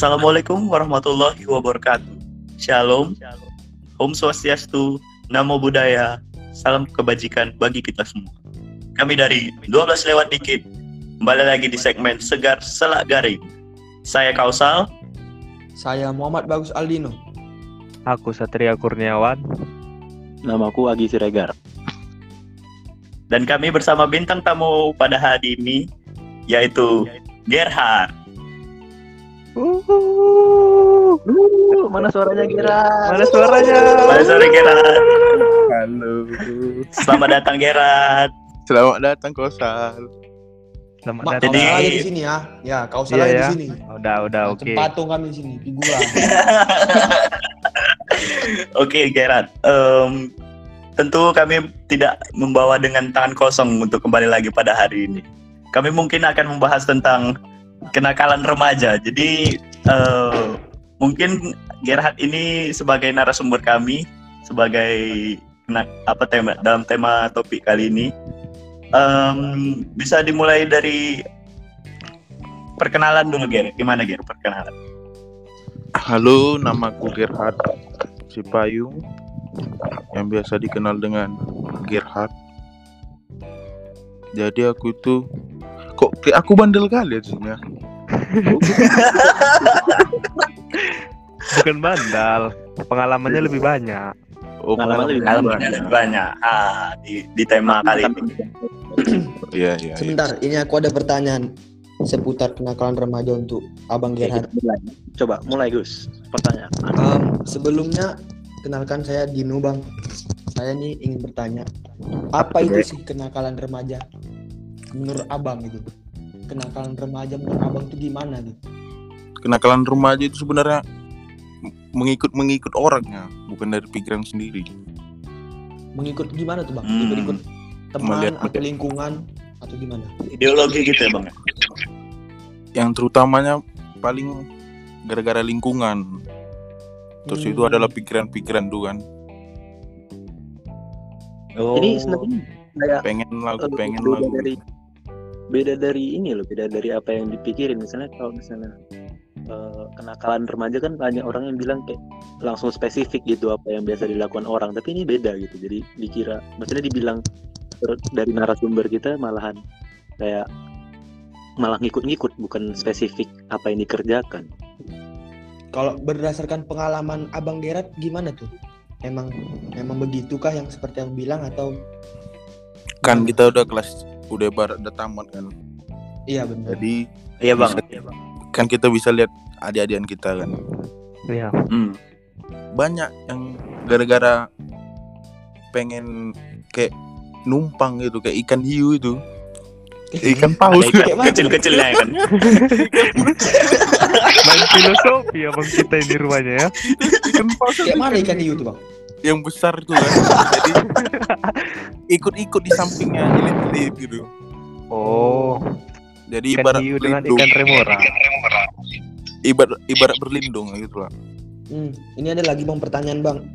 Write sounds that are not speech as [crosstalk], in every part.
Assalamualaikum warahmatullahi wabarakatuh. Shalom. Om Swastiastu. Namo Buddhaya. Salam kebajikan bagi kita semua. Kami dari 12 lewat dikit. Kembali lagi di segmen Segar Selak Garing. Saya Kausal. Saya Muhammad Bagus Aldino. Aku Satria Kurniawan. Namaku Agi Siregar. Dan kami bersama bintang tamu pada hari ini, yaitu Gerhard. Uh, mana suaranya Gira? Mana suaranya? Selamat sore Gerhard. Halo. Selamat datang Gerhard. Selamat datang Kosal. Selamat Mak, datang. Jadi- aja di sini ya. Ya, kau salah Iya, aja ya. di sini. Udah, udah, oke. patung kami di sini, figuran. [laughs] Oke Gerhard, Em, tentu kami tidak membawa dengan tangan kosong untuk kembali lagi pada hari ini. Kami mungkin akan membahas tentang kenakalan remaja. Jadi eh, mungkin Gerhard ini sebagai narasumber kami, sebagai kena- apa tema dalam tema topik kali ini, Em, bisa dimulai dari perkenalan dulu Ger. Gimana Ger perkenalan? Halo, namaku Gerhard Sipayung yang biasa dikenal dengan Gerhard. Jadi aku itu kok kayak aku bandel kali ya ya. Bukan bandal. Pengalamannya lebih banyak. Oh, Pengalaman lebih banyak. lebih banyak ah, di, di tema kali ini. Iya, iya. iya. Sebentar, ini aku ada pertanyaan seputar kenakalan remaja untuk Abang Gerhard. mulai. Coba mulai Gus. Pertanyaan. Em, sebelumnya kenalkan saya Dino Bang. Saya nih ingin bertanya, apa itu sih kenakalan remaja? Menurut Abang itu. Kenakalan remaja menurut Abang itu gimana gitu? Kenakalan remaja itu sebenarnya mengikut mengikut orangnya, bukan dari pikiran sendiri. Mengikut gimana tuh Bang? Hmm. Ikut-ikut teman Melihat- atau lingkungan atau gimana? Ideologi gitu ya bang. Yang terutamanya paling gara-gara lingkungan. Terus itu Hmm. adalah pikiran-pikiran tuh kan. Oh. Ini sebenarnya Pengen lagu, eh, pengen lagu. dari beda dari ini loh, beda dari apa yang dipikirin. Misalnya kalau misalnya eh, kenakalan remaja kan banyak orang yang bilang kayak langsung spesifik gitu apa yang biasa dilakukan orang, tapi ini beda gitu. Jadi dikira, maksudnya dibilang dari narasumber kita malahan kayak malah ngikut-ngikut bukan spesifik apa yang dikerjakan. Kalau berdasarkan pengalaman Abang Gerard gimana tuh? Emang emang begitukah yang seperti yang bilang atau Kan kita udah kelas udah barat udah tamat kan. iya benar. Jadi Iya bang. Bisa. kan kita bisa lihat adik-adikan kita kan. Iya. Hmm. Banyak yang gara-gara pengen kayak numpang gitu kayak ikan hiu itu. Ikan Ada paus. ikan Kayak mana? kecil-kecilnya kan. Main filosofi abang kita ini rumahnya ya. ikan paus Kayak mana ikan hiu tuh Bang? Yang besar tuh kan. Jadi [laughs] ikut-ikut di sampingnya jelit-jelit gitu. Oh, Jadi ikan ibarat hiu dengan berlindung, ikan remora. ibarat ibarat berlindung gitu lah. Hmm, ini ada lagi Bang pertanyaan Bang. [clears throat]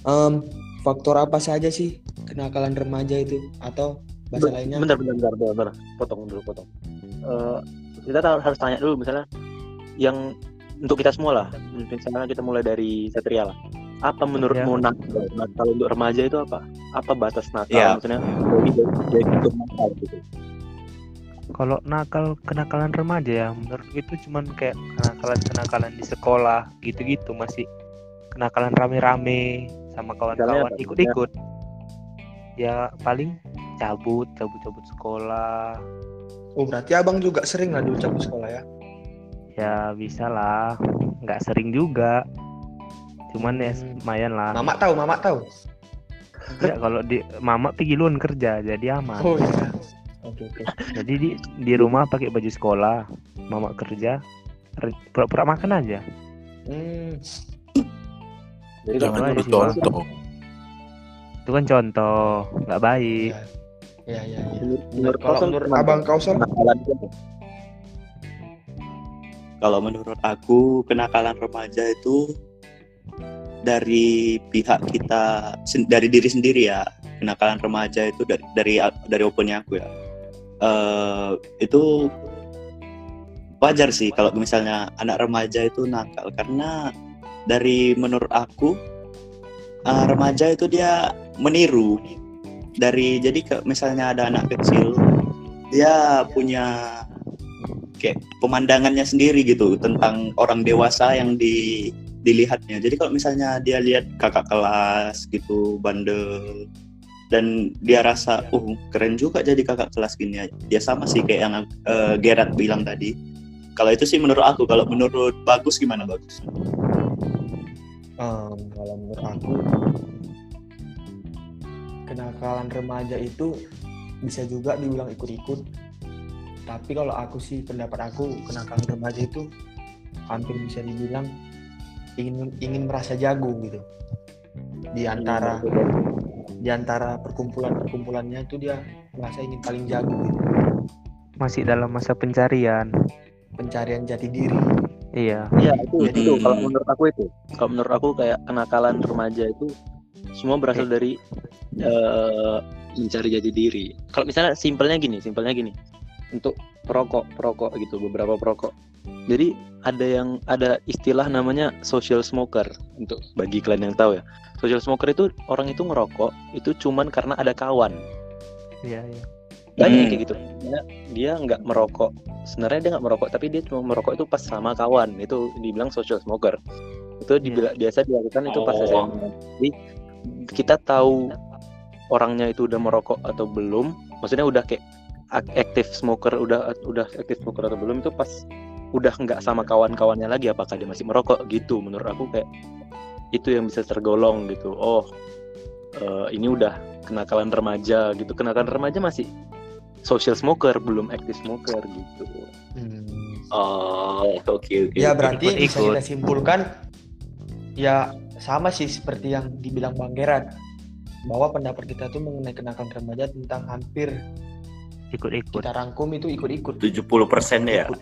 Em, faktor apa saja sih kenakalan remaja itu atau bahasa lainnya? Bentar, bentar, bentar, bentar, bentar. Potong dulu, potong. Eh, kita harus tanya dulu misalnya yang untuk kita semua lah. Misalnya kita mulai dari Satria lah. Apa menurutmu nakal? Nakal untuk remaja itu apa? Apa batas nakal? Ya. Maksudnya dari dari untuk nakal gitu. Kalau nakal kenakalan remaja ya, menurut itu cuman kayak kenakalan-kenakalan di sekolah gitu-gitu masih kenakalan rame-rame sama kawan-kawan ikut-ikut. Ya paling cabut, cabut-cabut sekolah. Oh berarti Abang juga sering lah dulu cabut sekolah ya? Ya bisa lah, nggak sering juga. Cuman ya Hmm. lumayan lah. Mama tahu, Mama tahu. Ya kalau di mama pergi luar kerja jadi aman. Oh iya. Oke oke. Jadi di di rumah pakai baju sekolah, mama kerja pura-pura makan aja. Hmm, Jadi Jangan sih, Bang. contoh. Itu kan contoh, nggak baik. iya iya iya. menurut, Menurut, menurut kalau menurut? Abang itu apa? Kalau menurut aku kenakalan remaja itu dari pihak kita dari diri sendiri ya. Kenakalan remaja itu dari dari dari opennya aku ya. Eh itu wajar sih kalau misalnya anak remaja itu nakal karena dari menurut aku uh, remaja itu dia meniru dari jadi ke, misalnya ada anak kecil dia punya kayak pemandangannya sendiri gitu tentang orang dewasa yang di dilihatnya. Jadi kalau misalnya dia lihat kakak kelas gitu bandel dan dia rasa, uh keren juga jadi kakak kelas gini. Ya sama sih kayak yang uh, Gerard bilang tadi. Kalau itu sih menurut aku. Kalau menurut bagus gimana bagus? Um, kalau menurut aku kenakalan remaja itu bisa juga dibilang ikut-ikut tapi kalau aku sih pendapat aku kenakalan remaja itu hampir bisa dibilang ingin ingin merasa jago gitu di antara di antara perkumpulan perkumpulannya itu dia merasa ingin paling jago gitu. Masih dalam masa pencarian. pencarian jati diri Iya. Iya itu Hmm. itu kalau menurut aku itu kalau menurut aku kayak kenakalan remaja itu semua berasal dari eh, mencari jati diri. Kalau misalnya simpelnya gini, simpelnya gini, untuk perokok perokok gitu beberapa perokok. Jadi ada yang ada istilah namanya social smoker untuk bagi kalian yang tahu ya. Social smoker itu orang itu ngerokok itu cuman karena ada kawan. Iya, iya. Banyak yang Hmm. kayak gitu. Dia- Dia nggak merokok. Sebenarnya dia nggak merokok, tapi dia cuma merokok itu pas sama kawan. Itu dibilang social smoker. Itu dibilang biasa dilakukan itu pas Oh. SMA. Jadi kita tahu orangnya itu udah merokok atau belum. Maksudnya udah kayak ak- active smoker, udah udah active smoker atau belum itu pas udah nggak sama kawan-kawannya lagi apakah dia masih merokok gitu menurut aku kayak itu yang bisa tergolong gitu oh eh, ini udah kenakalan remaja gitu kenakalan remaja masih social smoker belum active smoker gitu Hmm. Oh, oke oke. Ya oke. berarti bisa ikut-ikut. kita simpulkan ya sama sih seperti yang dibilang Bang Gerard bahwa pendapat kita tuh mengenai kenakalan remaja tentang hampir Ikut-ikut. kita rangkum itu ikut-ikut. 70% ya. Ikut.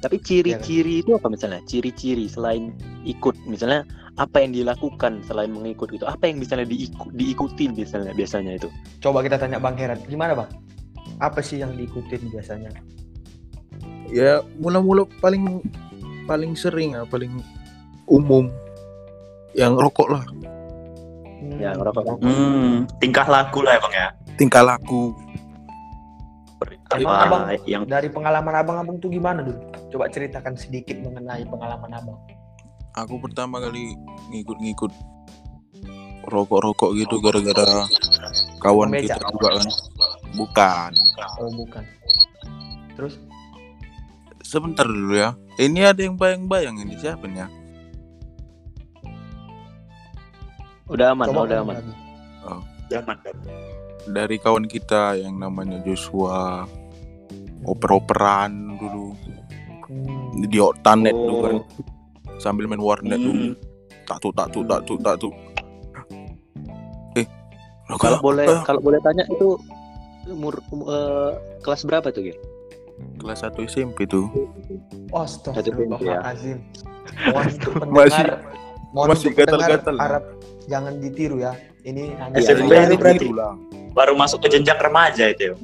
Tapi ciri-ciri itu apa misalnya ciri-ciri selain ikut misalnya apa yang dilakukan selain mengikut itu apa yang misalnya diiku, diikuti misalnya biasanya itu Coba kita tanya Bang Gerard, gimana Bang? Apa sih yang diikutin biasanya? ya mula-mula paling paling sering ya paling umum yang rokok lah Hmm, ya ngerokok Hmm, tingkah laku lah emang ya. tingkah laku Emang Apa abang yang dari pengalaman abang-abang tuh gimana dulu? Coba ceritakan sedikit mengenai pengalaman abang. aku pertama kali ngikut-ngikut rokok-rokok gitu gara-gara kawan Meja. kita juga kan bukan Oh bukan. Terus? sebentar dulu ya ini ada yang bayang-bayang ini siapa nih ya udah aman Coba udah aman lagi. zaman dari kawan kita yang namanya Joshua oper-operan dulu Hmm, di Oktanet Oh. dulu kan sambil main warnet tuh Hmm. tak tuh tak tuh tak tuh tak tuh eh kalau boleh eh, kalau boleh tanya itu umur um, eh, kelas berapa tuh Gil? kelas 1 SMP tuh Oh, ya. Astagfirullahaladzim. Mohon untuk [laughs] Masih- mohon masih gatal-gatal ya. Arab jangan ditiru ya. Ini hanya SMP itu iya. berarti baru masuk ke jenjang remaja itu. ya?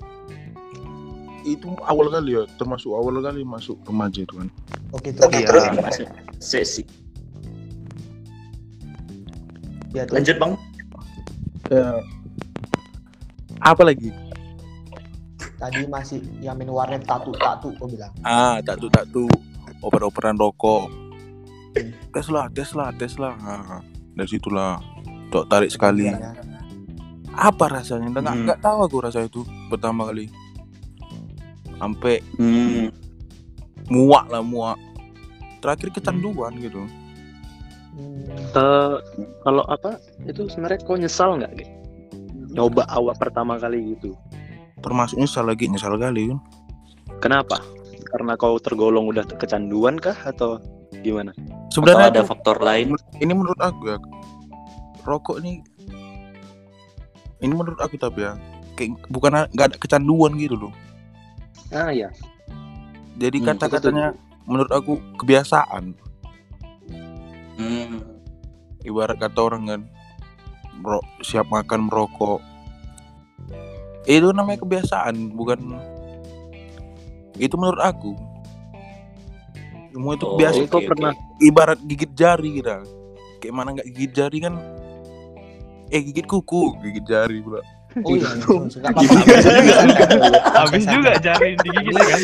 Itu awal kali ya termasuk awal kali masuk remaja itu kan Oke, Oke, terus Iya. terus masih sesi. ya, terus. Lanjut bang. ya apa lagi Tadi masih yang main warnet tatu tatu kau bilang. ah tak tuh tak tuh oper-operan rokok tes lah tes lah tes lah Ah, dari situlah tok tarik sekali Iya, ya. apa rasanya nggak Hmm. nggak tahu aku rasa itu pertama kali sampai Hmm. muak lah muak. Terakhir kecanduan gitu. Hmm, Eh, kalau apa itu sebenarnya kau nyesal nggak Gil? nyoba awal pertama kali gitu? Termasuk nyesal lagi nyesal kali kan kenapa? Karena kau tergolong udah kecanduan kah atau gimana? Atau sebenarnya ada tuh, faktor lain? ini menurut aku ya rokok ini ini menurut aku tapi ya. Kayak bukan nggak ada kecanduan gitu loh ah ya jadi Hmm, kata-katanya menurut aku kebiasaan Hmm. ibarat kata orang kan mero- siap makan merokok itu namanya kebiasaan bukan Itu menurut aku. Semua itu Oh, biasa oke, pernah ibarat gigit jari gitu. Kayak mana nggak gigit jari kan? Eh gigit kuku, gigit jari pula. Oh iya, Gitu. nggak apa-apa. Habis juga jari digigit kan.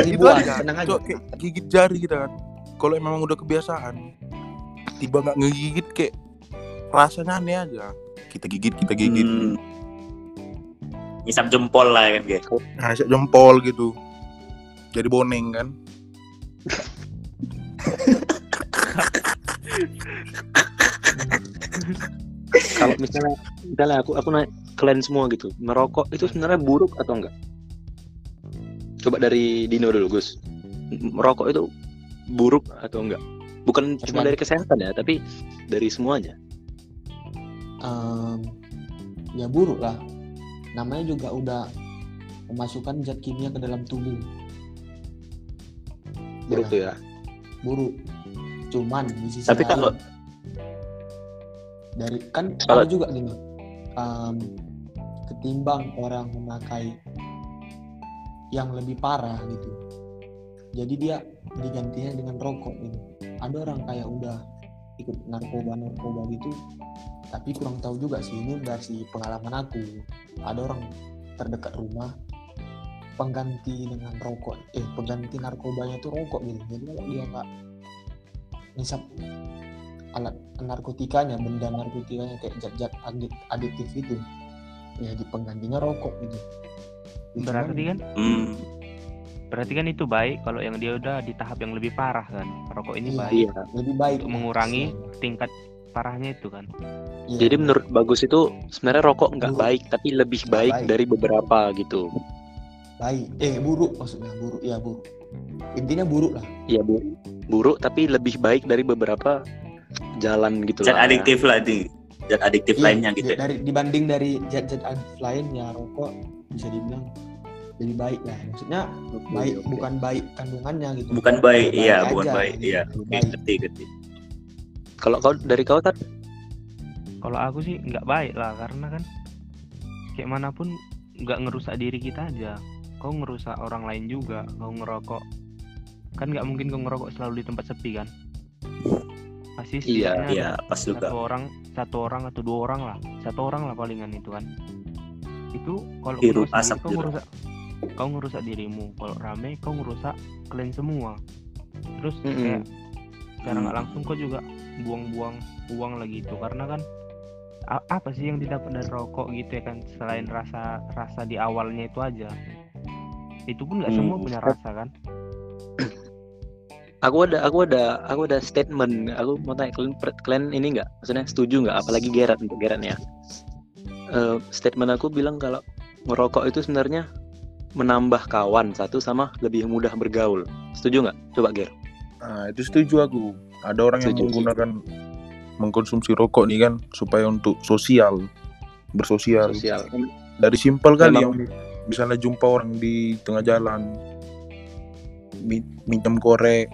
Ribuan, tenang aja. Cok, kayak gigit jari kita kan. Kalau memang udah kebiasaan, tiba nggak ngegigit kayak rasanya aneh aja. Kita gigit, kita gigit. Hmm. Ngisap jempol lah kan kayak. Nah, jempol gitu. Jadi boneng kan. [laughs] kalau misalnya misalnya aku aku naik kalian semua gitu merokok itu sebenarnya buruk atau enggak coba dari Dino dulu Gus merokok itu buruk atau enggak bukan cuma Tergantung. dari kesehatan ya tapi dari semuanya Em, ya buruk lah. Namanya juga udah memasukkan zat kimia ke dalam tubuh. buruk tuh ya buruk. Cuman di sisi Tapi lain, kalau- dari kan Kalau- ada juga gini, em, ketimbang orang memakai yang lebih parah gitu. Jadi dia digantinya dengan rokok gitu. Ada orang kayak udah ikut narkoba narkoba gitu, tapi kurang tahu juga sih ini dari pengalaman aku. Ada orang terdekat rumah pengganti dengan rokok, eh pengganti narkobanya itu rokok gitu. Jadi kalau dia nggak ngisap alat narkotikanya, benda narkotikanya kayak zat-zat adit- adiktif itu, ya di penggantinya rokok gitu. Itu Berarti kan Hmm. berarti kan itu baik kalau yang dia udah di tahap yang lebih parah kan. Rokok ini Iya. baik iya lebih baik untuk mengurangi tingkat parahnya itu kan. Iya. jadi menurut bagus itu sebenarnya rokok nggak Buruk. baik tapi lebih baik, baik. dari beberapa gitu baik eh buruk maksudnya buruk ya buruk intinya buruk lah Iya bu buruk tapi lebih baik dari beberapa jalan gitu Zat lah ya. adiktif lah di zat adiktif Iya, lainnya gitu. di- dari dibanding dari zat-zat adiktif lain ya rokok bisa dibilang lebih baik lah maksudnya Oke, baik oke. bukan baik kandungannya gitu Bukan baik, Baik iya, aja, bukan baik, gitu. iya. Ngerti, ngerti. kalau kau dari kau kan Kalau aku sih nggak baik lah karena kan kayak mana pun nggak ngerusak diri kita aja. Kau ngerusak orang lain juga. Kau ngerokok kan nggak mungkin kau ngerokok selalu di tempat sepi kan. Pasti Iya, Iya, pas juga. satu orang satu orang atau dua orang lah satu orang lah palingan itu kan itu kalau kau sendiri, asap kau ngerusak kau ngerusak dirimu kalau rame kau ngerusak kalian semua terus Mm-mm. kayak secara nggak Hmm. langsung kau juga buang-buang uang lagi itu karena kan apa sih yang didapat dari rokok gitu ya kan selain rasa rasa di awalnya itu aja itu pun nggak semua Hmm. punya rasa kan aku ada aku ada aku ada statement. Aku mau tanya kalian kalian ini nggak? Maksudnya setuju nggak? Apalagi Gerard untuk Gerard ya. Eh, statement aku bilang kalau merokok itu sebenarnya menambah kawan satu sama lebih mudah bergaul. Setuju nggak? Coba Ger. Nah, itu setuju aku. Ada orang yang Setuju. menggunakan mengkonsumsi rokok nih kan supaya untuk sosial, bersosial. sosial. Dari simpel kali Memang- yang misalnya jumpa orang di tengah jalan, mi- minjem korek.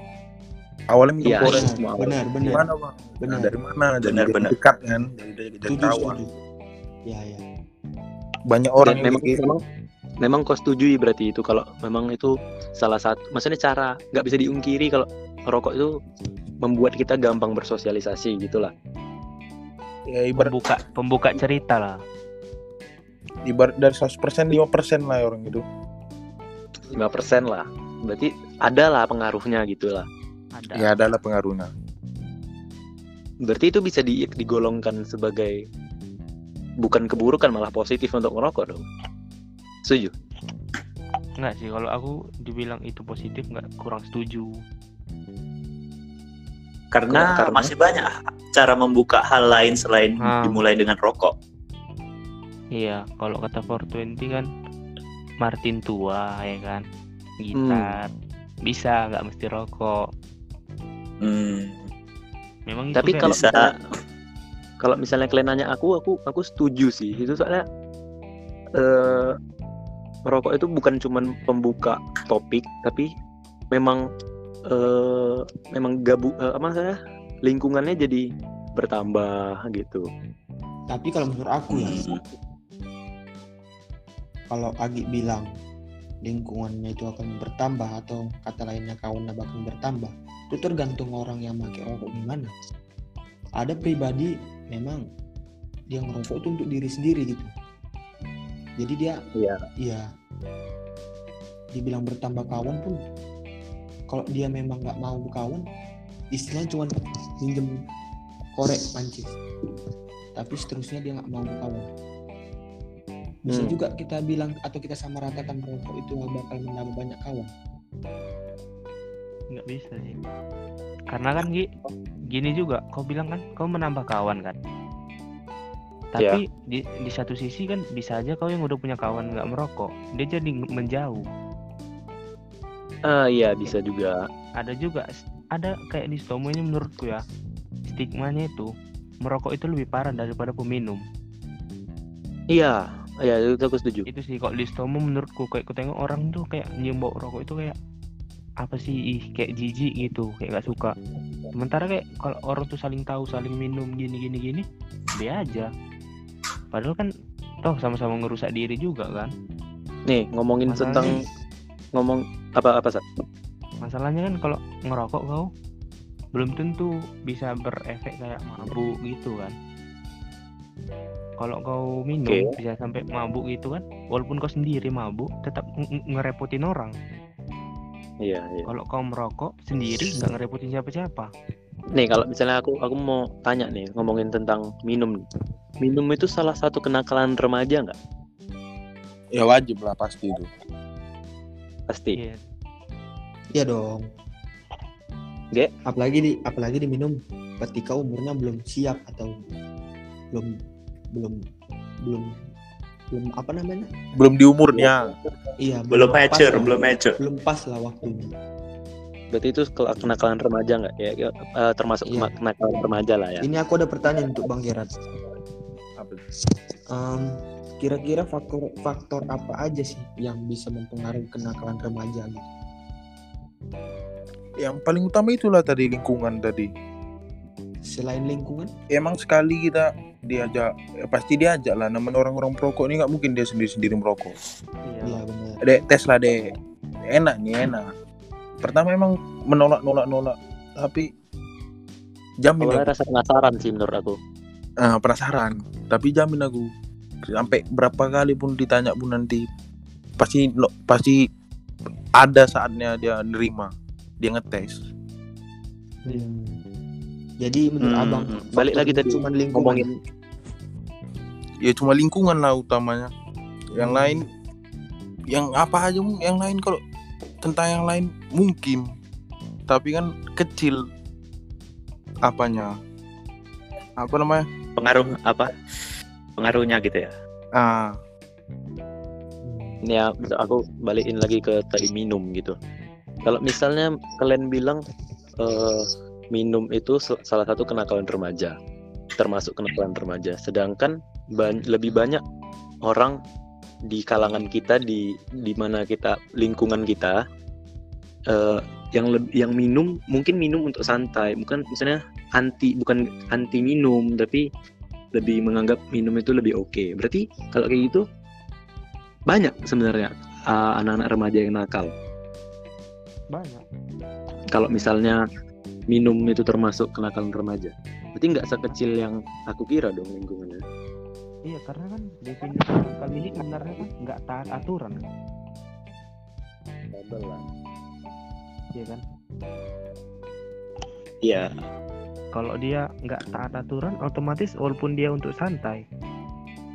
Awalnya minjem Iya, korek. semua awal. benar Dari benar mana bang? benar dari mana? Jadi Benar, benar. dekat kan? Jadi setuju kawan. setuju ya ya Banyak orang Dan memang memang memang kau setujui berarti itu kalau memang itu salah satu maksudnya cara nggak bisa diungkiri kalau rokok itu membuat kita gampang bersosialisasi gitulah ya, ibarat pembuka pembuka cerita lah ibarat dari 100% 5% lah orang itu. 5% lah berarti ada lah pengaruhnya gitu lah ada Ya adalah pengaruhnya. berarti itu bisa di- digolongkan sebagai bukan keburukan malah positif untuk merokok dong setuju Enggak sih, kalau aku dibilang itu positif nggak kurang setuju. Karena, Karena- masih banyak cara membuka hal lain selain Ah. dimulai dengan rokok. Iya, kalau kata 420 kan Martin tua ya kan, gitar bisa nggak mesti rokok. Hmm. Memang tapi kalau bisa. misalnya, kalau misalnya kalian nanya aku aku aku setuju sih itu soalnya eh merokok itu bukan cuman pembuka topik tapi memang eh memang gabu eh, apa saya lingkungannya jadi bertambah gitu tapi kalau menurut aku ya Hmm. kalau Agi bilang lingkungannya itu akan bertambah atau kata lainnya kawannya bahkan bertambah itu tergantung orang yang pakai rokok gimana. Ada pribadi memang dia ngerokok itu untuk diri sendiri gitu. Jadi dia Iya. iya. Dibilang bertambah kawan pun kalau dia memang nggak mau berkawan istilahnya cuma minjem korek pancis tapi seterusnya dia nggak mau berkawan bisa Hmm. juga kita bilang atau kita sama ratakan merokok itu nggak bakal menambah banyak kawan nggak bisa sih karena kan Gi, gini juga kau bilang kan kau menambah kawan kan? Tapi di di satu sisi kan bisa aja kau yang udah punya kawan nggak merokok dia jadi menjauh. Ah iya bisa juga. ada juga ada kayak di stomo ini menurutku ya stigmanya itu merokok itu lebih parah daripada peminum. Iya, iya itu aku setuju. itu sih kok di stomo menurutku kayak ku tengok orang tuh kayak nyium bau rokok itu kayak apa sih ih kayak jijik gitu kayak gak suka. Sementara kayak kalau orang tuh saling tahu saling minum gini gini gini dia aja. Padahal kan toh sama-sama ngerusak diri juga kan. Nih ngomongin Masalahnya- tentang ngomong apa apa Sat? masalahnya kan kalau ngerokok kau belum tentu bisa berefek kayak mabuk gitu kan. Kalau kau minum Oke. bisa sampai mabuk gitu kan walaupun kau sendiri mabuk tetap nge- nge- ngerepotin orang Iya, iya. kalau kau merokok sendiri nggak ngerepotin siapa-siapa Nih kalau misalnya aku aku mau tanya nih ngomongin tentang minum. Minum itu salah satu kenakalan remaja nggak? Ya wajib lah pasti itu. Pasti. Iya. iya dong Ge? apalagi di apalagi diminum ketika umurnya belum siap atau belum belum belum belum apa namanya Belum di umurnya. iya Belum pas mature, lah. belum mature. belum pas lah waktunya Berarti itu ke- kenakalan remaja nggak? Ya, ya, eh, termasuk Iya. kenakalan remaja lah ya. Ini aku ada pertanyaan untuk Bang Gerard. Em, kira-kira faktor faktor apa aja sih yang bisa mempengaruhi kenakalan remaja gitu? Yang paling utama itulah tadi lingkungan tadi. Selain lingkungan? Emang sekali kita diajak, ya pasti diajak lah. Namanya orang-orang perokok ini nggak mungkin dia sendiri-sendiri merokok. Iya. Iya benar. Dek tes lah dek. Enak nih enak. Pertama emang menolak nolak nolak, tapi jamin Awalnya aku. rasa penasaran sih menurut aku. Ah, penasaran. Tapi jamin aku sampai berapa kali pun ditanya pun nanti pasti no- pasti ada saatnya dia nerima dia ngetes Hmm. Jadi menurut Hmm, Abang balik faktor lagi tadi, cuman lingkungan. ngomongin ya cuma lingkungan lah utamanya yang Hmm. lain yang apa aja yang lain kalau tentang yang lain mungkin tapi kan kecil apanya apa namanya Pengaruh apa? Pengaruhnya gitu ya. ah Hmm. ya aku balikin lagi ke tadi minum gitu. Kalau misalnya kalian bilang eh, minum itu salah satu kenakalan remaja, termasuk kenakalan remaja. Sedangkan ban- lebih banyak orang di kalangan kita di di mana kita lingkungan kita eh, yang yang minum mungkin minum untuk santai, bukan misalnya anti bukan anti minum tapi lebih menganggap minum itu lebih oke. Berarti kalau kayak gitu banyak sebenarnya uh, anak-anak remaja yang nakal. banyak Kalau misalnya minum itu termasuk kenakalan remaja, berarti nggak sekecil yang aku kira dong lingkungannya. iya karena kan definisi nakal ini sebenarnya kan nggak taat aturan. Kan iya kan? Iya. kalau dia nggak taat aturan otomatis walaupun dia untuk santai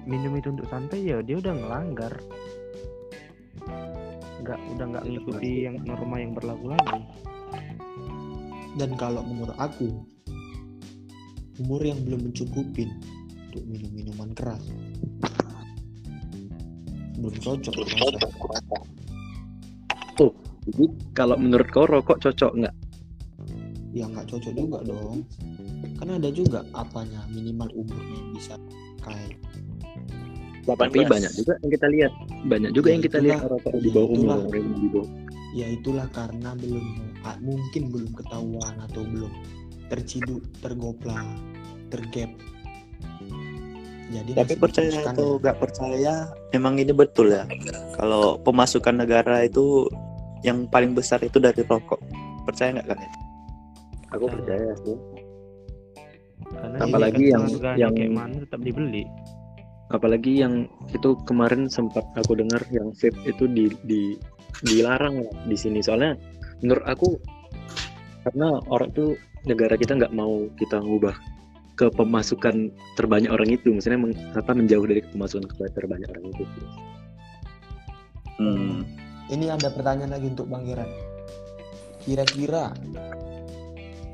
minum itu untuk santai ya dia udah ngelanggar. Nggak udah nggak ngikuti yang norma yang berlaku lagi Dan kalau menurut aku umur yang belum mencukupin untuk minum minuman keras belum cocok. rasa. Jadi kalau menurut kau rokok cocok nggak? Ya nggak cocok juga dong. Kan ada juga apanya minimal umurnya yang bisa kayak Tapi banyak juga yang kita lihat, banyak juga Ya, yang kita itulah. lihat rokok di bawah umur. di bawah. Ya itulah karena belum mungkin belum ketahuan atau belum terciduk tergopla tergap Jadi Tapi percaya atau ya. nggak percaya, emang ini betul ya. Kalau pemasukan negara itu yang paling besar itu dari rokok. Percaya nggak kalian? Aku percaya sih. Karena Apalagi iya, yang- yang- kayak mana tetap dibeli. Apalagi yang itu kemarin sempat aku dengar yang vape itu di, di dilarang lah di sini soalnya menurut aku karena orang itu negara kita nggak mau kita ngubah ke pemasukan terbanyak orang itu maksudnya meng, apa menjauh dari pemasukan ke terbanyak orang itu Hmm. Ini ada pertanyaan lagi untuk Bang Giran. Kira-kira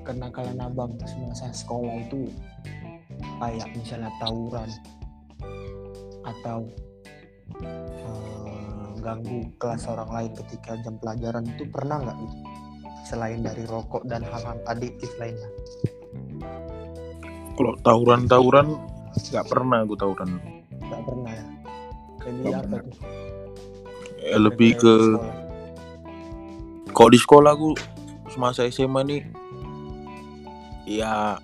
kenakalan abang semasa sekolah itu kayak misalnya tawuran atau eh, ganggu kelas orang lain ketika jam pelajaran itu pernah nggak gitu? Selain dari rokok dan hal-hal adiktif lainnya. Kalau tawuran-tawuran nggak pernah aku tawuran. Nggak pernah ya. Lebih Nggak apa pernah. tuh? Eh, lebih ke kalau di sekolah aku semasa SMA nih ya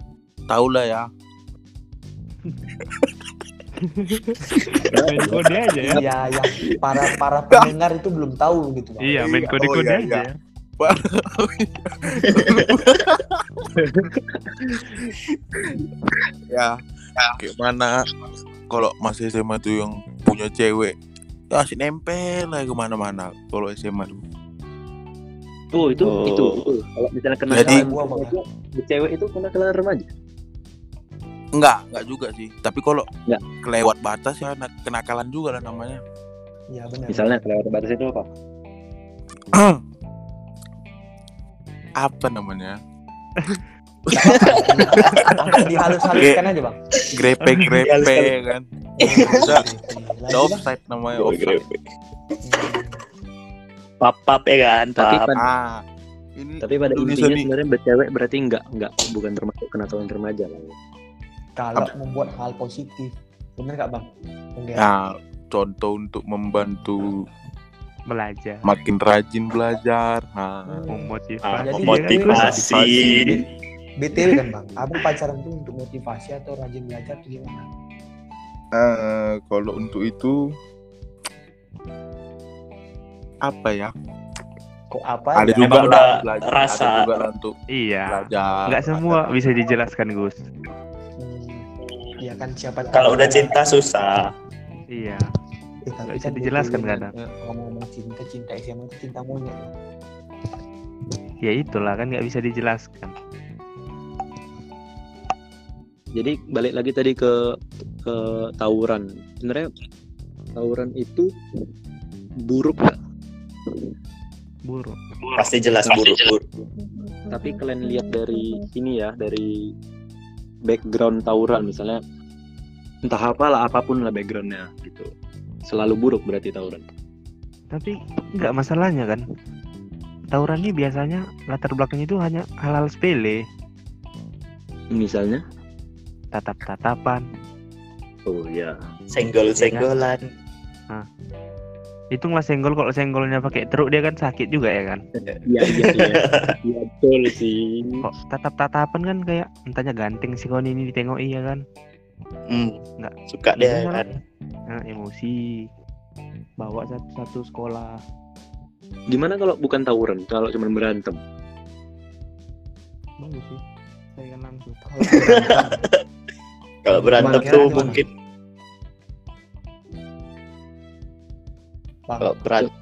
tau lah ya [laughs] Main kode aja ya. Iya, yang para para pendengar itu belum tahu gitu bang. Iya, main Iya, kode-kode oh, iya, aja. iya. ya [laughs] kayak mana kalau masih SMA tuh yang punya cewek ya nempel lah ke mana-mana kalau SMA tuh oh itu Oh. itu, itu. kalau misalnya kena Jadi- Gua, ya. cewek itu kena kelar remaja enggak enggak juga sih. Tapi kalau Enggak. kelewat batas ya nak- kenakalan juga lah namanya. Iya benar. misalnya kelewat batas itu apa? [clears throat] Apa namanya? Dihalus-haluskan aja bang. grepe grepe kan? Udah, Lagi, udah Bang. offside namanya offside. Pap-pap ya kan, Tapi pap. pada- ah ini tapi pada intinya sebenarnya bercewek berarti enggak enggak. Bukan termasuk kenakalan remaja lah ya. Kalau membuat hal positif, benar nggak bang? Enggak. Nah, contoh untuk membantu Belajar. makin rajin belajar. Nah, Memotivasi. Ah, Jadi motivasi. BTW kan bang, [laughs] abang pacaran tuh untuk motivasi atau rajin belajar tuh gimana? eh, kalau untuk itu apa ya? Kok apa? Ada ya? juga Emang lah udah belajar, rasa. ada juga lah untuk Iya. belajar. Nggak semua bisa dijelaskan, Gus. Kan siapa. Kalau udah cinta susah. Iya. Eh, tapi nggak bisa kan dijelaskan kadang. eh, Ngomong-ngomong cinta, cinta SMA itu cinta monyet. Ya itulah kan nggak bisa dijelaskan. jadi balik lagi tadi ke ke tawuran sebenarnya tawuran itu buruk nggak Buruk. Pasti jelas buruk. buruk. tapi kalian lihat dari ini ya dari background tawuran misalnya entah apalah apa pun lah backgroundnya gitu selalu buruk berarti tawuran Tapi nggak masalahnya kan. Tawuran ini biasanya latar belakangnya itu hanya hal-hal sepele, misalnya tatap-tatapan. oh ya Senggol-senggolan. Itu nggak senggol kalau senggolnya pakai teruk dia kan sakit juga ya kan. iya iya iya iya betul sih Kok tatap-tatapan kan kayak entahnya ganteng sih kon ini ditengok iya kan. Hmm, Nggak. suka dia Iya. kan. Nah, emosi. Bawa satu, satu sekolah. gimana kalau bukan tawuran kalau cuma berantem Bagus sih. Saya kan langsung. [laughs] Kalau berantem tuh gimana? mungkin Bang, kalau berantem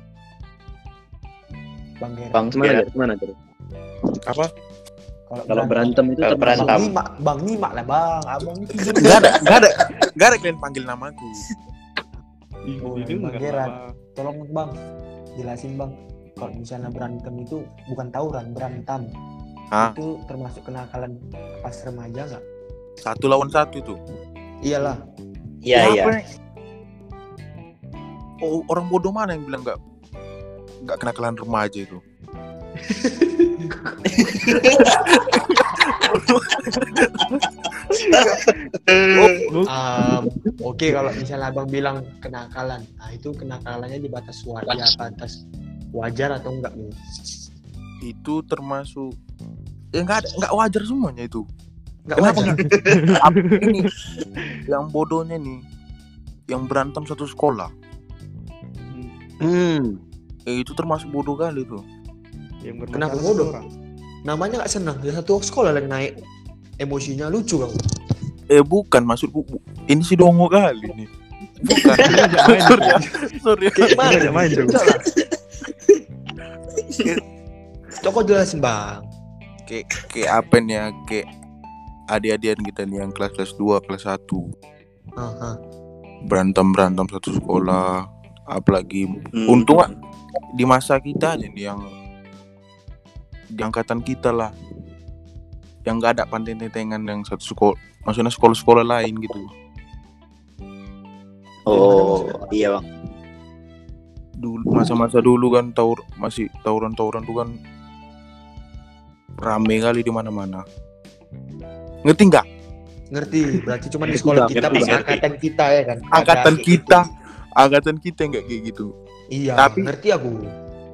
bang Gera. bang gimana Gera. Jar? gimana tuh apa? Kalau berantem itu Kalau berantem. Bang Nimak, bang Nimak lah bang. Abang ini. Enggak ada, enggak ada, enggak ada kalian panggil namaku. Oh, Ini Bang nggak Geran. apa-apa. Tolong bang, jelasin bang. Kalau misalnya berantem itu bukan tawuran, berantem. Hah? Itu termasuk kenakalan pas remaja nggak? Satu lawan satu tuh. Iyalah. Iya iya. Oh, orang bodoh mana yang bilang enggak enggak kenakalan remaja itu? [laughs] Um, Oke kalau misalnya abang bilang kenakalan, nah itu kenakalannya di batas wajar, di batas wajar atau enggak nih? Itu termasuk ya enggak ada enggak wajar semuanya itu. Nggak Kenapa wajar. Ini yang bodohnya nih yang berantem satu sekolah Hmm. eh, itu termasuk bodoh kali tuh Yang Kenapa bermasalah bodoh? orang. Namanya nggak senang. Ya satu sekolah lagi naik emosinya lucu kamu. eh bukan maksudku bu- ini si dongo kali nih bukan [laughs] sorry ya sorry ya. Kayak mana? Ngajak main, Cok. Coba jelasin bang. kayak kayak apa nih ya kayak adik-adikan kita nih yang kelas kelas 2 kelas 1 Aha. berantem berantem satu sekolah apalagi Hmm. untung di masa kita aja nih yang di angkatan kita lah yang gak ada pantai-tentengan yang satu sekolah maksudnya sekolah-sekolah lain gitu Oh, iya bang. dulu masa-masa dulu kan taur masih tawuran-tawuran tuh kan rame kali di mana-mana ngerti nggak Ngerti. Berarti cuma di sekolah kita Ngerti, angkatan kita ya kan. angkatan Ada- kita angkatan kita nggak kayak gitu Iya. Tapi- ngerti aku.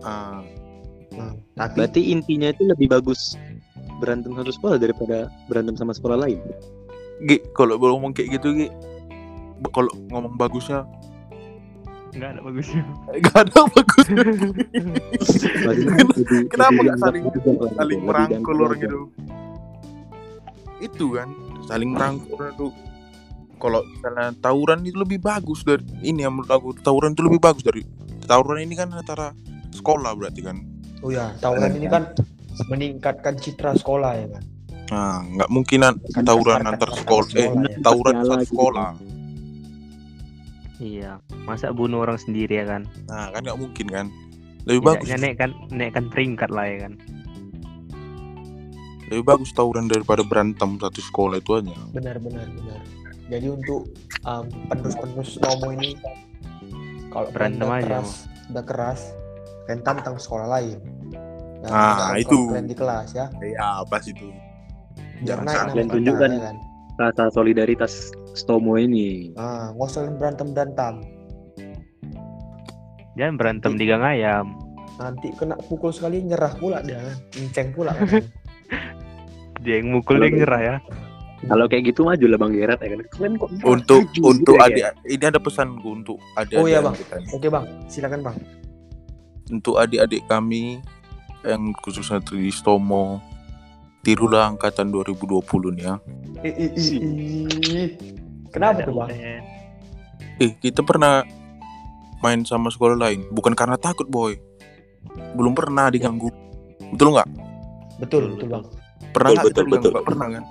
ah Hmm, Tapi Berarti intinya itu lebih bagus berantem satu sekolah daripada berantem sama sekolah lain. Gi, kalau boleh ngomong kayak gitu Gi kalau ngomong bagusnya? Enggak ada bagusnya. nggak ada bagusnya. [laughs] Kenapa nggak saling- saling merangkul orang gitu? Itu kan saling merangkul itu. Kalau misalnya tawuran itu lebih bagus dari ini yang menurut aku tawuran itu lebih bagus dari tawuran ini kan antara sekolah berarti kan oh ya, tawuran ini kan meningkatkan citra sekolah ya kan. nah nggak mungkinan Kan tawuran antar sekolah eh sekolah ya. tawuran satu gitu. sekolah Iya. Masa bunuh orang sendiri ya kan? nah kan nggak mungkin kan lebih bagus Tidaknya naikkan naikkan peringkat lah ya kan. lebih bagus tawuran daripada berantem satu sekolah itu aja Benar benar benar. Jadi untuk um, penerus-penerus Nomo ini kalau Berantem aja, keras, udah keras, kalian tantang sekolah lain. Dan Ah, jangan itu. di kelas ya. ya pas itu Biar Jangan naik sampai. tunjukkan. ya kan. Rasa solidaritas Stomo ini. Ah, kalian berantem berantem. Jangan berantem di gang ayam. Nanti kena pukul sekali nyerah pula dia, inceng pula. Kan. [laughs] Dia yang mukul dia nyerah ya. Kalau kayak gitu maju lah Bang Gerard ya kan. Kalian kok untuk maju untuk gitu ya, adik ini ada pesanku untuk adik Oh iya, Bang. kita. Oke bang, silakan bang. untuk adik-adik kami yang khususnya di Stomo tirulah angkatan 2020 nih ya. Ih, ih, ih, ih. Kenapa tuh bang? eh kita pernah main sama sekolah lain. Bukan karena takut boy. Belum pernah diganggu. Betul nggak? Betul betul bang. pernah Betul, betul, betul. Nggak pernah kan?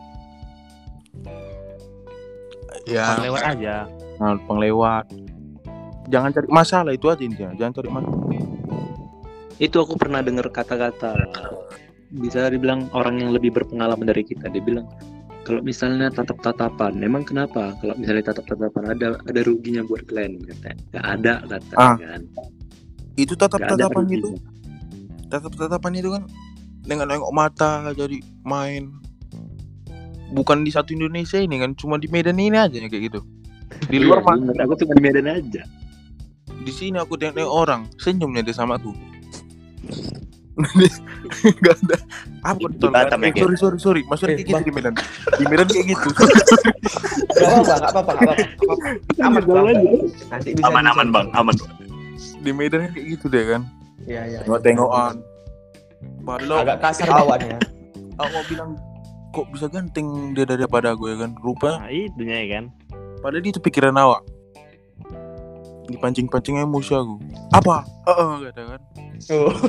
Ya. Bang lewat aja. nah, penglewat jangan cari masalah itu aja intinya. Jangan cari masalah Itu aku pernah dengar kata-kata bisa dibilang orang yang lebih berpengalaman dari kita. Dia bilang kalau misalnya tatap-tatapan, memang kenapa? Kalau misalnya tatap-tatapan ada ada ruginya buat kalian kata. Gak ada kata Ah. kan. itu tatap-tatapan itu tatap-tatapan itu kan dengan nengok mata jadi main bukan di satu Indonesia ini kan cuma di Medan ini aja kayak gitu di luar Iya, mah aku cuma di Medan aja. di sini aku tengok orang senyumnya dia sama aku Gak ada. Apa Di Batam ya, eh, sorry sorry sorry. Maksudnya Eh, kayak gitu di Medan. Di Medan kayak gitu. [laughs] Gak apa-apa, gak apa-apa. Aman bang. Nanti bisa Aman aman bang, aman. di Medan kan kayak gitu deh kan? Iya iya. tengok tengokan padahal Agak kasar bawaannya. [laughs] aku mau bilang kok bisa ganteng dia daripada ya kan? Rupa. Nah, itunya ya kan. Padahal itu pikiran awak. Dipancing-pancing emosi aku. Apa? Heeh, kata kan. Oh. [laughs]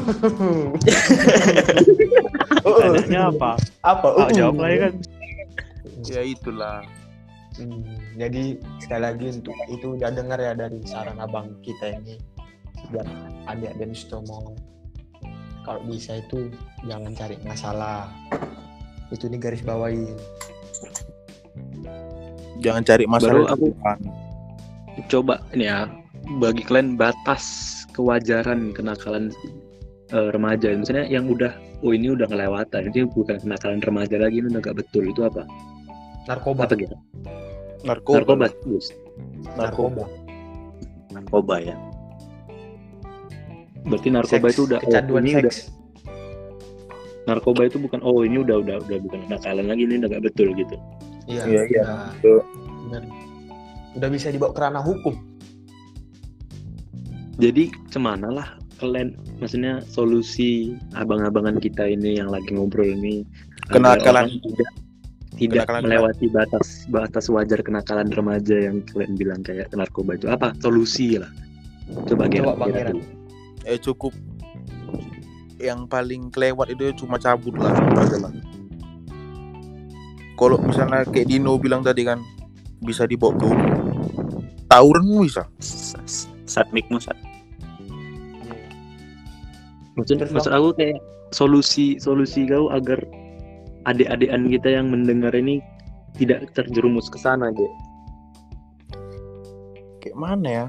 Oh, oh. Tanyanya apa? Apa? Ah, Uh. jawab lah ya kan. Ya itulah. Hmm, jadi sekali lagi untuk itu udah dengar ya dari saran abang kita ini buat adik dan Stomo kalau bisa itu jangan cari masalah itu nih garis bawain Jangan cari Baru masalah. aku- di depan. Coba ini ya bagi kalian batas kewajaran kenakalan eh, remaja. Misalnya yang udah oh ini udah kelewatan, ini bukan kenakalan remaja lagi, ini udah gak betul. Itu apa? narkoba Apa gitu? narkoba. Narkoba. Terus. narkoba Narkoba ya. Berarti narkoba Seks, itu udah kecanduan oh, ini seks udah narkoba itu bukan oh ini udah udah udah bukan kenakalan lagi ini udah gak betul gitu Iya, Iya, benar. Udah bisa dibawa ke ranah hukum. Jadi cemana lah kalian maksudnya solusi abang-abangan kita ini yang lagi ngobrol ini? Kenakalan. tidak tidak Kenakalan melewati batas batas wajar kenakalan remaja yang kalian bilang kayak narkoba itu. Apa? Solusi lah. Coba dulu. eh cukup. Yang paling kelewat itu cuma cabut lah aja lah. Kalau misalnya kayak Dino bilang tadi kan bisa dibawa ke tawuran bisa Sat mikmu sat. maksud Terus, maksud aku kayak solusi solusi kau agar adik-adikan kita yang mendengar ini tidak terjerumus ke sana gitu kayak mana ya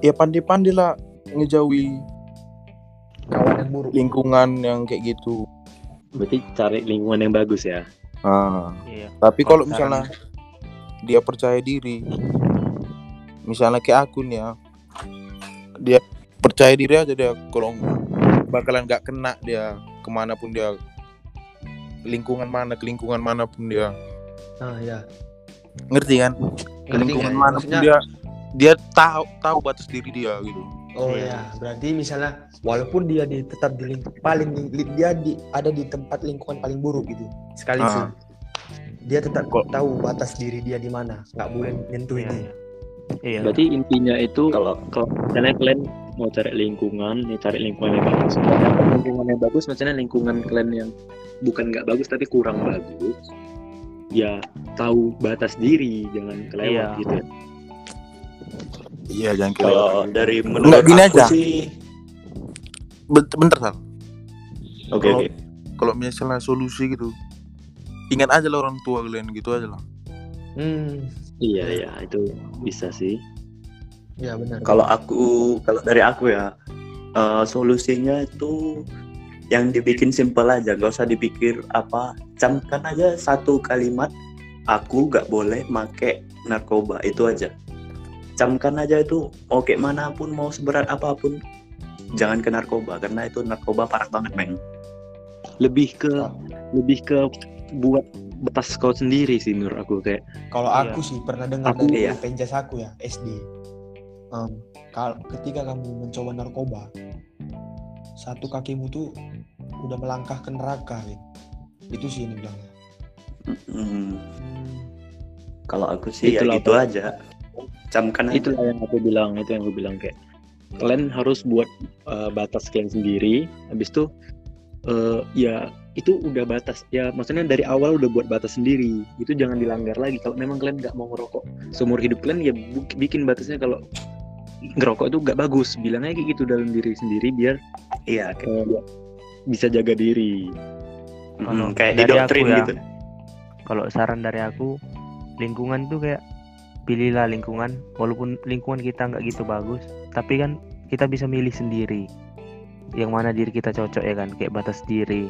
ya pandai-pandai lah ngejauhi Kawan yang buruk. lingkungan yang kayak gitu berarti cari lingkungan yang bagus ya ah Iya. tapi Kalau kalau misalnya dia percaya diri misalnya kayak aku nih ya dia percaya diri aja dia kalau bakalan nggak kena dia ke mana pun dia lingkungan mana ke lingkungan mana pun dia Ah, ya. ngerti kan ke lingkungan nggak? mana pun Maksudnya- dia dia tahu tahu batas diri dia gitu Oh Iya. ya, berarti misalnya walaupun dia di, tetap di lingkup paling li- dia di ada di tempat lingkungan paling buruk gitu. Sekali Ah. sih. Dia tetap Kok- tahu batas diri dia di mana, nggak boleh nyentuh Iya, itu. iya. Iya. berarti intinya itu Kalau kalau misalnya kalian mau cari lingkungan, ya cari lingkungan yang bagus. Lingkungan yang bagus maksudnya lingkungan kalian yang bukan nggak bagus tapi kurang bagus. Ya tahu batas diri, jangan kelewat Iya. gitu. ya. iya jangan Kalau kelewat dari Enggak, menurut gini aku aja. sih, bentar, bentar Sal. oke Kalau- oke. kalau misalnya solusi gitu ingat aja lah orang tua kalian gitu aja lah Hmm, Iya ya itu bisa sih. ya benar. Kalau aku, kalau dari aku ya, eh, solusinya itu yang dibikin simpel aja, gak usah dipikir apa. Camkan aja satu kalimat, aku gak boleh make narkoba itu aja. Camkan aja itu mau kayak mana pun, mau seberat apa pun, jangan ke narkoba karena itu narkoba parah banget men. Lebih ke lebih ke buat batas kau sendiri sih menurut aku kayak Kalau Iya. aku sih pernah dengar Aku- dari iya. penjas aku ya SD. Em, kal- ketika kamu mencoba narkoba, satu kakimu tuh udah melangkah ke neraka, Win. Itu sih yang bilangnya. Hmm, kalau aku sih Itulah ya gitu apa- aja. Camkan aja. itulah yang aku bilang itu yang aku bilang kayak kalian harus buat uh, batas kalian sendiri habis itu uh, ya itu udah batas. Ya maksudnya dari awal udah buat batas sendiri. Itu jangan dilanggar lagi. Kalau memang kalian nggak mau ngerokok seumur hidup kalian ya bikin batasnya kalau ngerokok itu nggak bagus. Bilangnya kayak gitu dalam diri sendiri biar Iya, kayak, uh, bisa jaga diri. Hmm, kayak dari didoktrin aku ya, gitu. Kalau saran dari aku, lingkungan tuh kayak pilihlah lingkungan, walaupun lingkungan kita nggak gitu bagus, tapi kan kita bisa milih sendiri yang mana diri kita cocok ya kan, kayak batas diri.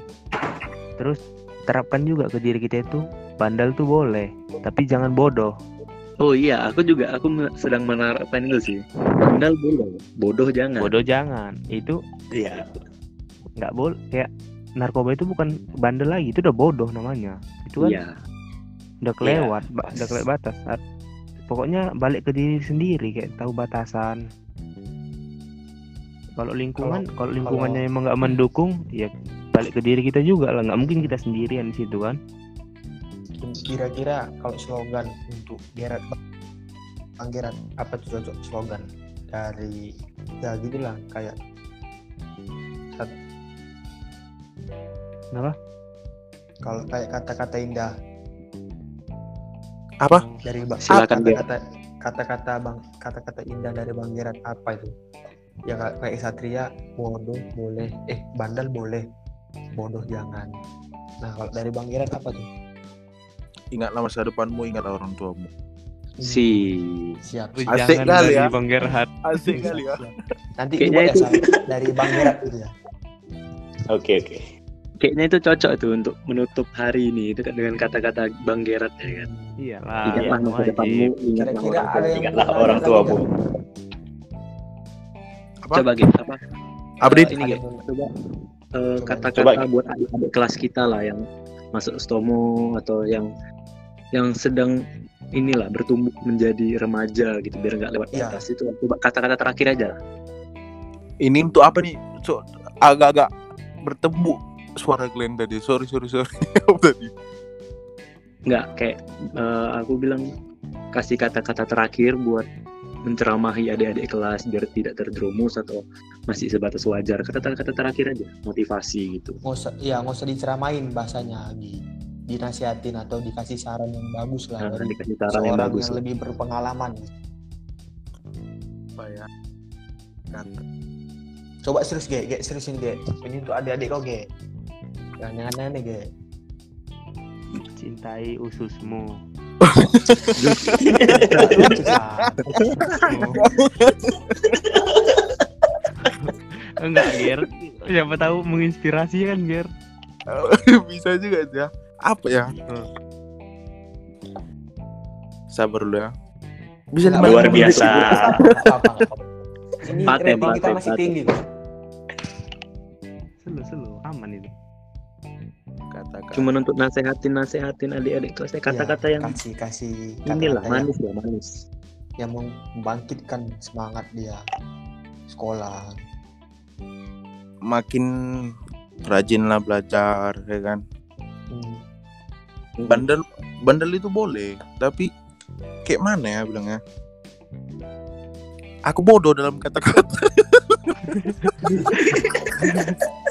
Terus terapkan juga ke diri kita itu bandal tuh boleh, tapi jangan bodoh. oh iya aku juga aku sedang menerapkan itu sih bandal boleh bodoh jangan Bodoh jangan. Itu Iya. nggak boleh kayak narkoba itu bukan bandel lagi, itu udah bodoh namanya. Itu kan iya udah kelewat, ba- pas. udah kelewat batas. At- Pokoknya balik ke diri sendiri kayak tahu batasan. Kalau lingkungan, kalau lingkungannya emang nggak mendukung, ya balik ke diri kita juga lah. Nggak mungkin kita sendirian di situ kan. Kira-kira kalau slogan untuk Gerard Bang Gerard apa tuh cocok slogan dari ya gitulah kayak sat- Kenapa? kalau kayak kata-kata indah Apa? dari Bang Silakan, kata-kata kata-kata Bang kata-kata indah dari Bang Gerard apa itu? Ya kayak Satria bodoh boleh, eh bandel boleh, bodoh jangan. Nah kalau dari Bang Gerard apa tuh? ingatlah masa depanmu ingatlah orang tuamu si Siap. Asik kali ya. Bang Gerhard. asik kali ya Nanti Kayaknya ya itu- dari Bang Gerard gitu ya. Oke oke. kayaknya itu cocok tuh untuk menutup hari ini itu kan dengan kata-kata Bang Gerard ya kan Iyalah. ingatlah ya, masa depanmu ingatlah orang Ingatlah orang lanjut Apa? coba gitu apa Update? Eh, ini yang- coba kata-kata Coba. buat adik-adik kelas kita lah yang masuk stomo atau yang yang sedang inilah bertumbuh menjadi remaja gitu biar nggak lewat Iya. batas itu coba kata-kata terakhir aja lah Ini untuk apa nih? So, agak-agak bertemu suara Glenn tadi. Sorry, sorry, sorry. [laughs] Apa tadi? nggak kayak eh, aku bilang kasih kata-kata terakhir buat menceramahi adik-adik kelas biar tidak terjerumus atau masih sebatas wajar. Kata-kata terakhir aja motivasi gitu. Nggak usah ya nggak usah diceramain bahasanya di dinasihatin atau dikasih saran yang bagus lah Nah, dari dikasih saran yang bagus yang lebih berpengalaman. Apa ya? Kata. coba serius ge ge seriusin ge. Ini untuk adik-adik kau ge. Jangan aneh ge. Cintai ususmu. Enggak, Ger. Siapa tahu menginspirasi kan, Ger. [laughs] Bisa juga ya. Apa ya? Sabar dulu ya. Bisa Luar biasa. Ini rating kita paten, masih paten. tinggi kok Selu, selu, aman itu. Kata-kata. cuman untuk nasehatin nasehatin adik-adik kelasnya kata-kata Iya, yang kasih kasih inilah kata-kata yang, manis ya manis. yang membangkitkan semangat dia sekolah. Makin rajin lah belajar ya kan? Hmm. bandel bandel itu boleh tapi kayak mana ya bilangnya? Aku bodoh dalam kata-kata [laughs] [laughs]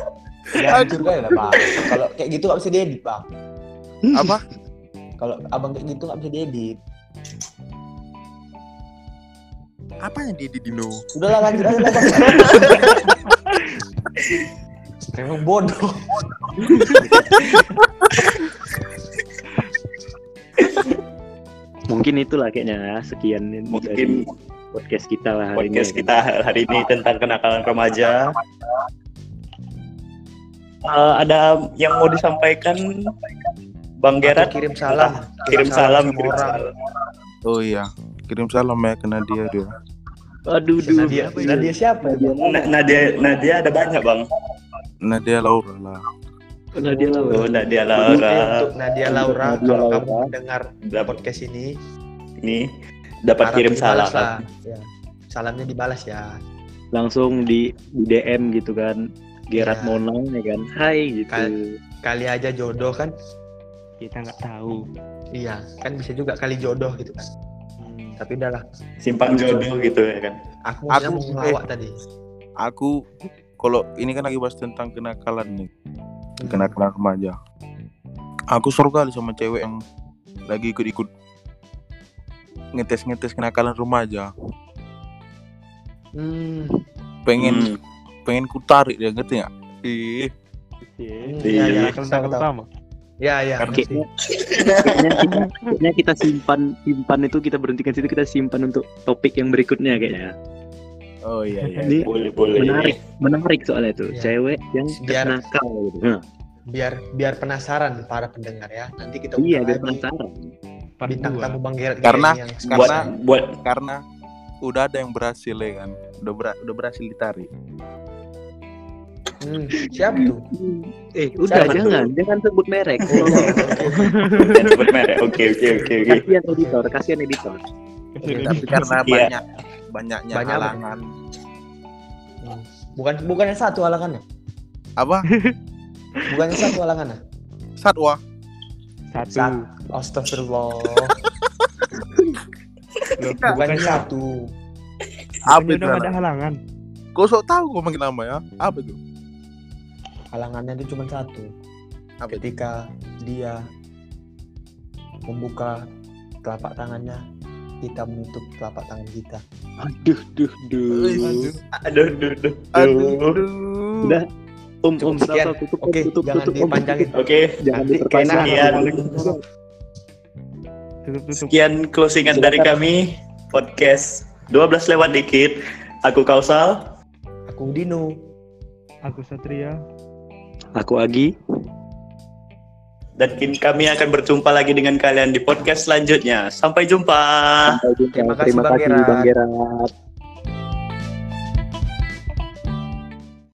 ya hancur kan lah bang kalau kayak gitu nggak bisa diedit bang apa? Kalau abang kayak gitu nggak bisa diedit. Apanya dia di Dino? Udahlah lanjut aja bang [laughs] emang bodoh. Mungkin itulah kayaknya ya sekian dari Mungkin podcast kita lah hari podcast ini kita hari ini tentang kenakalan remaja. Eh, ada yang mau disampaikan, Bang Atau Gerard? kirim salam Kirim salam, kirim orang. salam. oh iya kirim salam ya ke Nadia dia aduh duh Nadia, Nadia siapa ya? Bang? Na- Nadia, Nadia ada banyak bang. Nadia Laura lah Nadia lah Oh, Nadia Laura untuk Nadia Laura Nadia kalau Laura. kamu mendengar dapat podcast ini ini dapat harap kirim salam. lah. Ya. Salamnya dibalas ya. langsung di, di DM gitu kan Gerard Iya. Mona ya kan Hai gitu Kal- Kali aja jodoh kan? Kita nggak tahu. Iya, kan bisa juga kali jodoh gitu kan. Hmm. Tapi udahlah, Simpang jodoh gitu ya kan. aku, Aku- mau ngelawak tadi. aku kalau ini kan lagi bahas tentang kenakalan nih Hmm. kenakalan remaja aku suruh kali sama cewek yang lagi ikut-ikut ngetes-ngetes kenakalan remaja Hmm. pengen Hmm. Pengen ku tarik dia ngerti nggak ih Iya, iya, iya, Kan tahu. pertama. Ya, ya. Karena- kayaknya kita kayaknya kita simpan simpan itu kita berhentikan situ kita simpan untuk topik yang berikutnya kayaknya oh iya iya ini Boleh boleh. menarik menarik soalnya itu Iya. cewek yang Biar- nakal gitu Nah, Biar biar penasaran para pendengar ya. Nanti kita iya biar penasaran bintang tamu Bang Gerard Karena- yang Buat sekarang buat karena udah ada yang berhasil ya kan udah ber- udah berhasil ditarik Hmm, siapa tuh? eh udah Siapa tuh? jangan jangan sebut merek [laughs] Oh, dan sebut merek. Oke oke oke oke. kasihan editor kasihan editor tapi karena Iya. banyak banyaknya Banyak halangan Hmm. Bukan bukan yang satu halangannya. apa [laughs] Bukan yang satu halangannya. satwa Satu. Sat. Astagfirullah. Loh, Bukan satu. apa itu udah ada halangan? halangan. kau sok tahu kau manggil nama ya apa itu Halangannya itu cuma satu. apa itu Ketika dia membuka telapak tangannya, kita menutup telapak tangan kita. aduh duh duh Aduh. Aduh aduh aduh. aduh, aduh. udah om Cukup om sekian. Tutup Oke, tutup jangan tutup dipanjangin. Oke. jangan Nanti diperpanjang tutup. Sekian closingan dari kami podcast 12 lewat dikit. Aku Kausal. Aku Dino. Aku Satria. Aku Agi Dan kini kami akan berjumpa lagi dengan kalian di podcast selanjutnya. Sampai jumpa. Sampai jumpa. Terima kasih, terima Bang kasih Gerard. Bang Gerard